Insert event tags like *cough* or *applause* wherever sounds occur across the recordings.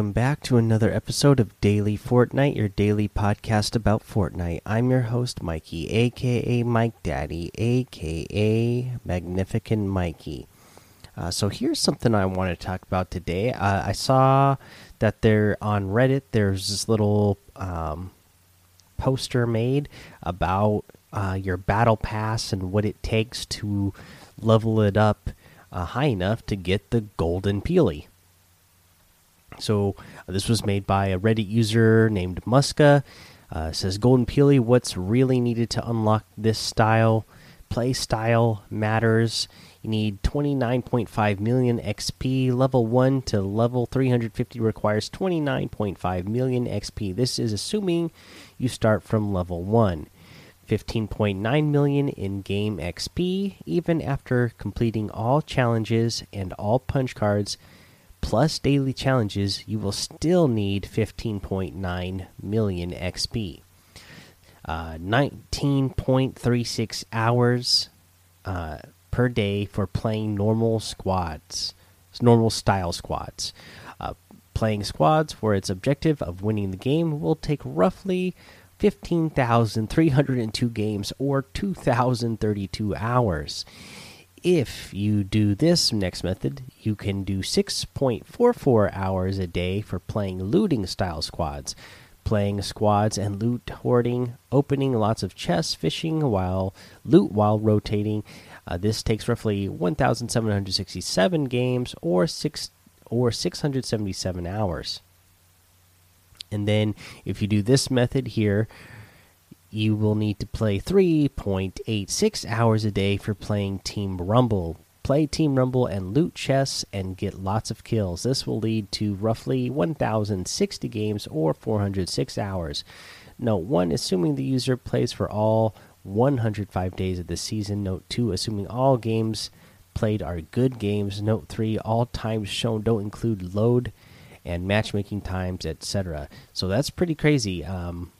Welcome back to another episode of Daily Fortnite, your daily podcast about Fortnite. I'm your host, Mikey, aka Mike Daddy, aka Magnificent Mikey. Uh, so here's something I want to talk about today. Uh, I saw that there on Reddit, there's this little um, poster made about uh, your battle pass and what it takes to level it up uh, high enough to get the golden peely. So uh, this was made by a Reddit user named Muska. Uh, says Golden Peely, what's really needed to unlock this style? Play style matters. You need 29.5 million XP. Level 1 to level 350 requires 29.5 million XP. This is assuming you start from level 1. 15.9 million in game XP, even after completing all challenges and all punch cards plus daily challenges, you will still need 15.9 million XP. Uh, 19.36 hours uh, per day for playing normal squads, normal style squads. Uh, playing squads for its objective of winning the game will take roughly 15,302 games or 2,032 hours. If you do this next method, you can do 6.44 hours a day for playing looting style squads. Playing squads and loot hoarding, opening lots of chests, fishing while loot while rotating. Uh, this takes roughly 1,767 games or six or 677 hours. And then if you do this method here, you will need to play 3.86 hours a day for playing Team Rumble. Play Team Rumble and loot chests and get lots of kills. This will lead to roughly 1,060 games or 406 hours. Note 1 assuming the user plays for all 105 days of the season. Note 2 assuming all games played are good games. Note 3 all times shown don't include load and matchmaking times, etc. So that's pretty crazy. Um,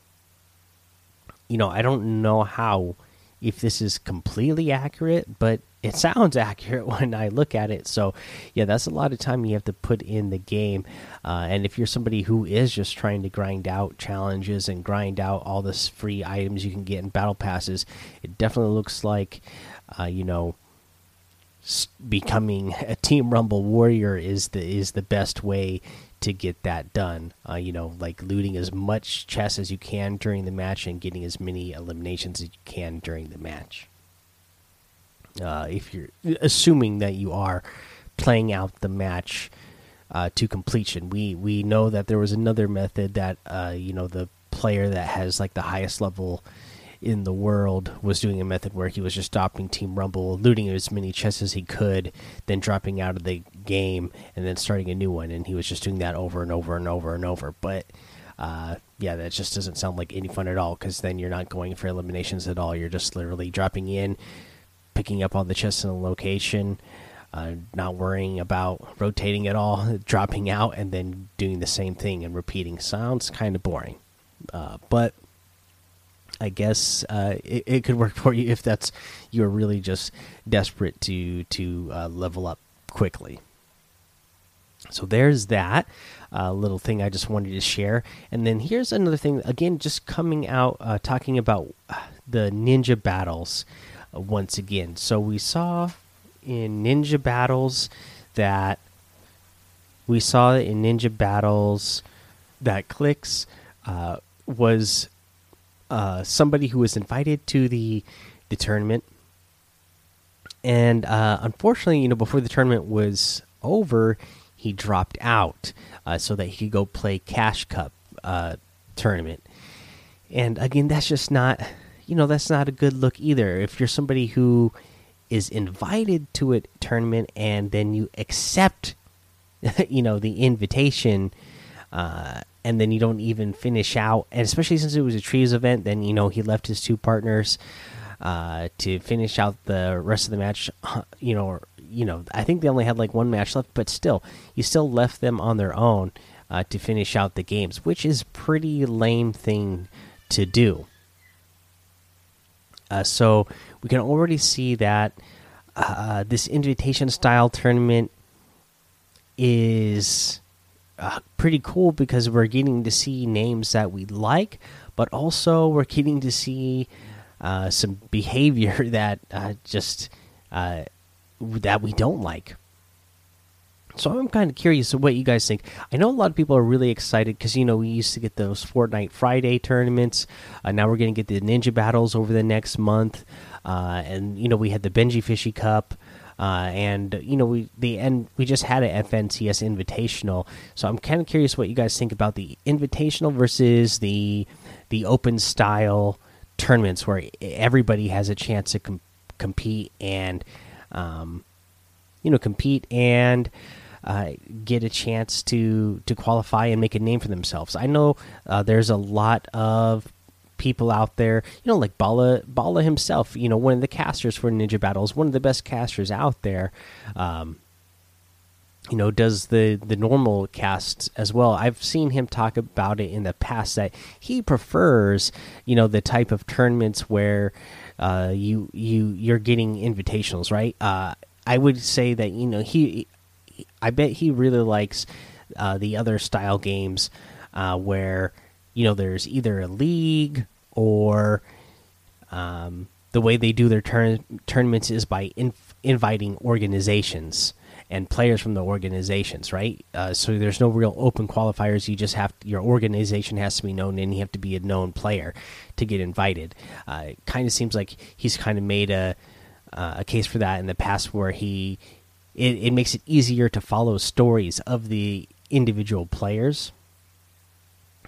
you know, I don't know how if this is completely accurate, but it sounds *laughs* accurate when I look at it. So, yeah, that's a lot of time you have to put in the game. Uh, and if you're somebody who is just trying to grind out challenges and grind out all this free items you can get in battle passes, it definitely looks like, uh, you know, becoming *laughs* a Team Rumble warrior is the is the best way to get that done. Uh, you know, like looting as much chess as you can during the match and getting as many eliminations as you can during the match. Uh, if you're assuming that you are playing out the match uh, to completion, we we know that there was another method that uh, you know the player that has like the highest level in the world was doing a method where he was just stopping Team Rumble, looting as many chests as he could, then dropping out of the game and then starting a new one. And he was just doing that over and over and over and over. But uh, yeah, that just doesn't sound like any fun at all because then you're not going for eliminations at all. You're just literally dropping in, picking up all the chests in a location. Uh, not worrying about rotating at all, *laughs* dropping out, and then doing the same thing and repeating. Sounds kind of boring, uh, but I guess uh, it, it, could work *laughs* for you if that's you're really just desperate to to uh, level up quickly. So there's that uh, little thing I just wanted to share, and then here's another thing. Again, just coming out uh, talking about uh, the ninja battles uh, once again. So we saw in ninja battles that we saw in ninja battles that Clix was uh, somebody who was invited to the the tournament, and uh, unfortunately, you know, before the tournament was over, he dropped out uh, so that he could go play Cash Cup uh, tournament. And again, that's just not, you know, that's not a good look either. If you're somebody who is invited to a tournament and then you accept, *laughs* you know, the invitation uh, and then you don't even finish out. And especially since it was a trios event, then you know he left his two partners uh, to finish out the rest of the match. You know, you know, I think they only had like one match left, but still, you still left them on their own uh, to finish out the games, which is pretty lame thing to do. Uh, so we can already see that uh, this invitation style tournament is uh, pretty cool because we're getting to see names that we like, but also we're getting to see uh, some behavior *laughs* that uh, just uh, that we don't like. So I'm kind of curious what you guys think. I know a lot of people are really excited because you know we used to get those Fortnite Friday tournaments. Uh, now we're going to get the Ninja battles over the next month, uh, and you know we had the Benji Fishy Cup. Uh, and you know we the and we just had an FNCS Invitational, so I'm kind of curious what you guys think about the Invitational versus the the open style tournaments where everybody has a chance to com compete and um, you know compete and uh, get a chance to to qualify and make a name for themselves. I know uh, there's a lot of people out there, you know, like Bala Bala himself, you know, one of the casters for Ninja Battles, one of the best casters out there. Um, you know, does the the normal casts as well. I've seen him talk about it in the past that he prefers, you know, the type of tournaments where uh, you you you're getting invitationals, right? Uh, I would say that you know he, I bet he really likes uh, the other style games uh, where you know there's either a league or um, the way they do their turn tournaments is by inv inviting organizations and players from the organizations, right? Uh, so there's no real open qualifiers. You just have to, your organization has to be known, and you have to be a known player to get invited. Uh, it kind of seems like he's kind of made a uh, a case for that in the past, where he it, it makes it easier to follow stories of the individual players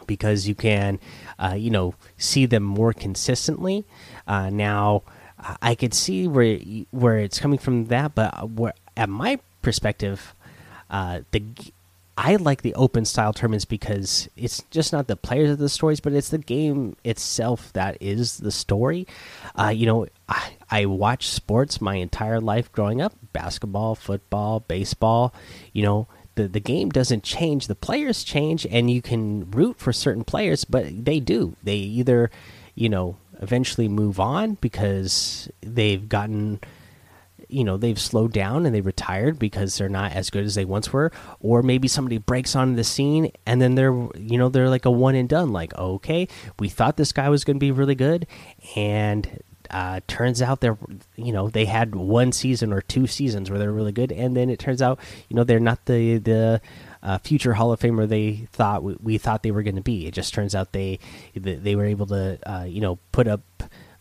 because you can, uh, you know, see them more consistently. Uh, now, I could see where where it's coming from that, but where, at my perspective, uh, the I like the open style tournaments because it's just not the players of the stories, but it's the game itself that is the story. Uh, you know, I, I watched sports my entire life growing up: basketball, football, baseball. You know, the the game doesn't change the players change and you can root for certain players but they do they either you know eventually move on because they've gotten you know they've slowed down and they retired because they're not as good as they once were. Or maybe somebody breaks on the scene and then they're you know they're like a one and done. Like okay we thought this guy was going to be really good. And uh, turns out they're you know they had one season or two seasons where they're really good, and then it turns out you know they're not the the uh, future Hall of Famer they thought we, we thought they were going to be. It just turns out they they were able to uh, you know put up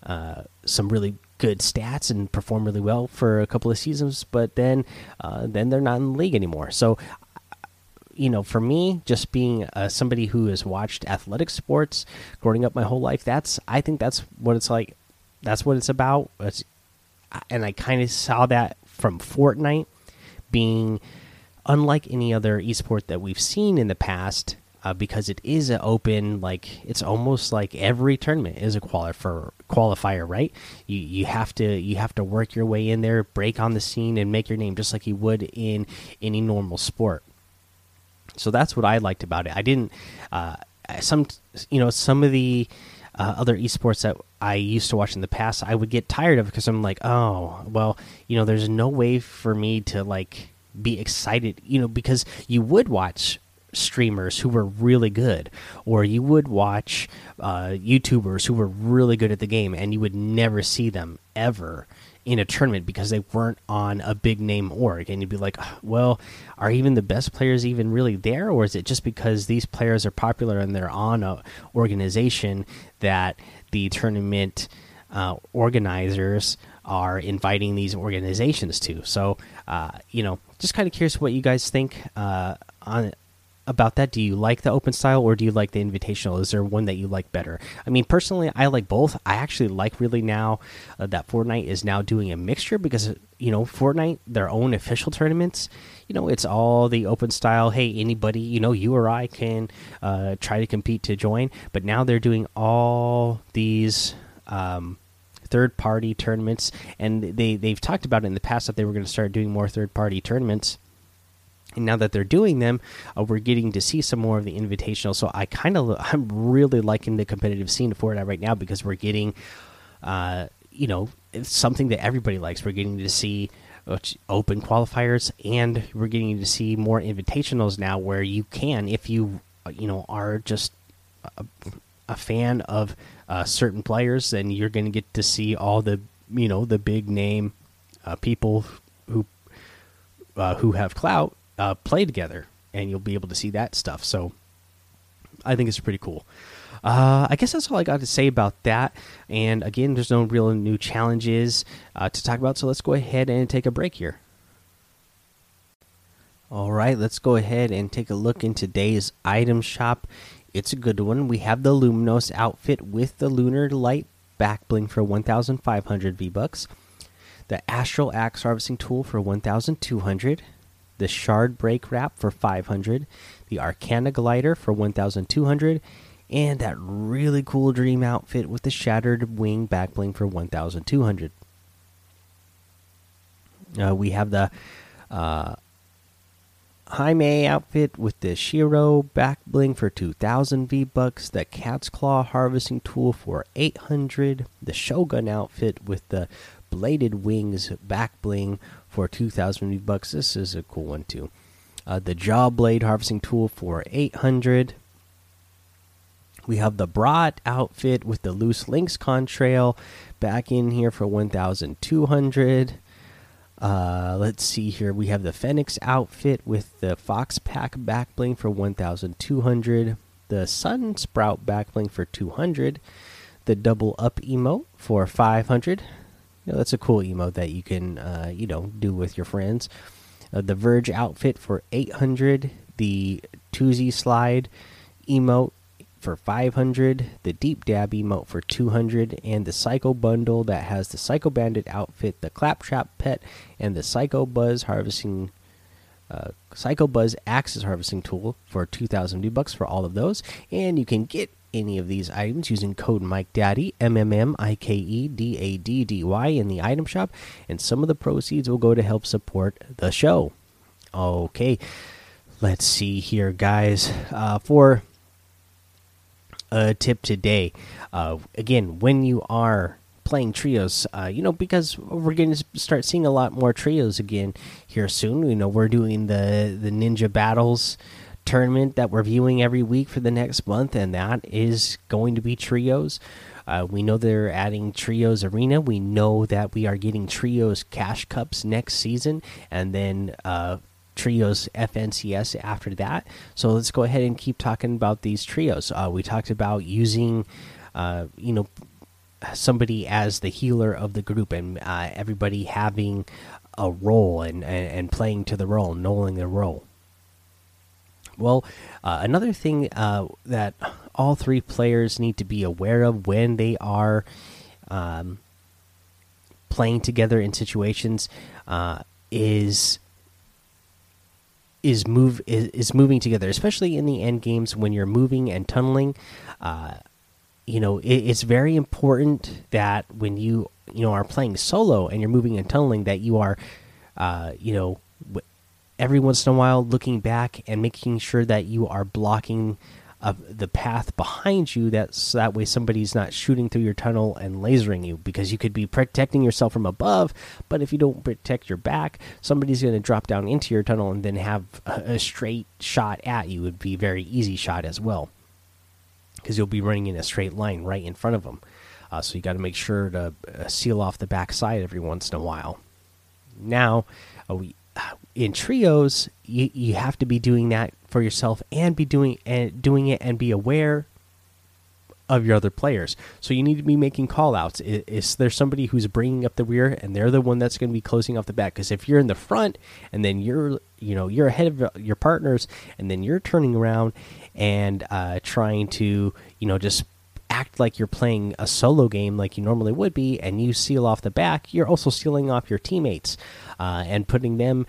uh, some really good stats and perform really well for a couple of seasons, but then uh, then they're not in the league anymore. So you know, for me, just being uh, somebody who has watched athletic sports growing up my whole life, that's I think that's what it's like that's what it's about. It's, and I kind of saw that from Fortnite being unlike any other esport that we've seen in the past uh, because it is an open like it's almost like every tournament is a qualifier qualifier right? You you have to you have to work your way in there break on the scene and make your name just like you would in any normal sport. So that's what i liked about it. I didn't uh, some you know some of the uh, other esports that I used to watch in the past, I would get tired of because I'm like, oh, well, you know, there's no way for me to like be excited, you know, because you would watch streamers who were really good, or you would watch uh, YouTubers who were really good at the game, and you would never see them ever in a tournament because they weren't on a big name org. And you'd be like well are even the best players even really there or is it just because these players are popular and they're on a organization that the tournament uh, organizers are inviting these organizations to? So uh, you know just kind of curious what you guys think uh, on about that? Do you like the open style or do you like the invitational? Is there one that you like better? I mean, personally, I like both. I actually like really now uh, that Fortnite is now doing a mixture because you know Fortnite their own official tournaments. You know, it's all the open style. Hey, anybody, you know, you or I can uh, try to compete to join. But now they're doing all these. Um, third party tournaments and they they've talked about it in the past that they were going to start doing more third party tournaments and now that they're doing them uh, we're getting to see some more of the invitational. So i kind of *laughs* i'm really liking the competitive scene for it right now because we're getting uh you know something that everybody likes. We're getting to see open qualifiers, and we're getting to see more invitationals now, where you can, if you you know are just a, a fan of uh, certain players, then you're going to get to see all the you know the big name uh, people who uh, who have clout uh, play together, and you'll be able to see that stuff. So I think it's pretty cool. Uh, I guess that's all I got to say about that. And again, there's no real new challenges uh, to talk about, so let's go ahead and take a break here. All right, let's go ahead and take a look in today's item shop. It's a good one. We have the Luminos outfit with the Lunar Light back bling for 1,500 V bucks, the Astral Axe harvesting tool for 1,200, the Shard Break Wrap for 500, the Arcana Glider for 1,200, and that really cool Dream outfit with the Shattered Wing back bling for 1,200. Uh, we have the uh, Jaime outfit with the Shiro back bling for 2000 V bucks, the Cat's Claw harvesting tool for 800, the Shogun outfit with the bladed wings back bling for 2000 bucks. This is a cool one too. Uh, the Jaw Blade harvesting tool for 800. We have the Brat outfit with the loose links contrail back in here for 1200. Uh, let's see here. We have the Fennix outfit with the Fox Pack back bling for 1,200. The Sun Sprout back bling for 200. The Double Up emote for 500. You know, that's a cool emote that you can, uh, you know, do with your friends. Uh, the Verge outfit for 800. The Toosie Slide emote for 500, the Deep Dab emote for 200, and the Psycho Bundle that has the Psycho Bandit outfit, the Claptrap pet, and the Psycho Buzz harvesting. Uh, Psycho Buzz Axes harvesting tool for 2,000 V bucks for all of those, and you can get any of these items using code Mike Daddy M M M I K E D A D D Y in the item shop, and some of the proceeds will go to help support the show. Okay, let's see here, guys. Uh, for a tip today. Uh, again, when you are playing trios, uh, you know, because we're going to start seeing a lot more trios again here soon. You know, we're doing the the Ninja Battles tournament that we're viewing every week for the next month, and that is going to be trios. Uh, we know they're adding Trios Arena. We know that we are getting Trios Cash Cups next season, and then uh, trios FNCS after that. So let's go ahead and keep talking about these trios. Uh, we talked about using, uh, you know, somebody as the healer of the group and uh, everybody having a role and, and, and playing to the role, knowing the role. Well, uh, another thing uh, that all three players need to be aware of when they are um, playing together in situations uh, is is move is, is moving together, especially in the end games when you're moving and tunneling. Uh, you know, it, it's very important that when you you know are playing solo and you're moving and tunneling, that you are, uh, you know, every once in a while looking back and making sure that you are blocking of the path behind you that's that way somebody's not shooting through your tunnel and lasering you because you could be protecting yourself from above but if you don't protect your back somebody's going to drop down into your tunnel and then have a, a straight shot at you. It would be very easy shot as well because you'll be running in a straight line right in front of them uh, so you got to make sure to uh, seal off the back side every once in a while. Now uh, we in trios you, you have to be doing that for yourself and be doing and doing it and be aware of your other players. So you need to be making call outs. Is, is there somebody who's bringing up the rear and they're the one that's going to be closing off the back? Because if you're in the front and then you're you know you're ahead of your partners and then you're turning around and uh, trying to you know just act like you're playing a solo game like you normally would be and you seal off the back you're also sealing off your teammates uh, and putting them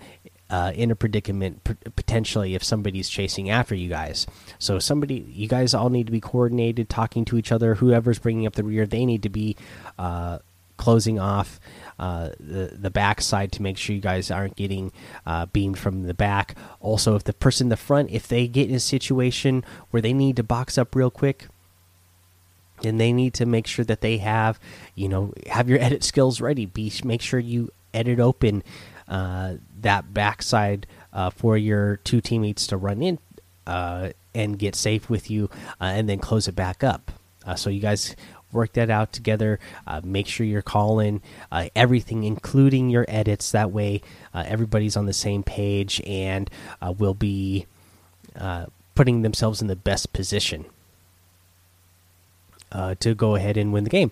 uh, in a predicament potentially if somebody's chasing after you guys. So somebody, you guys all need to be coordinated, talking to each other. Whoever's bringing up the rear, they need to be uh, closing off uh, the the back side to make sure you guys aren't getting uh, beamed from the back. Also, if the person in the front, if they get in a situation where they need to box up real quick, then they need to make sure that they have, you know, have your edit skills ready. Be make sure you edit open that backside uh, for your two teammates to run in uh, and get safe with you, uh, and then close it back up. Uh, so you guys work that out together. Uh, make sure you're calling everything, including your edits. That way, everybody's on the same page and will be putting themselves in the best position to go ahead and win the game.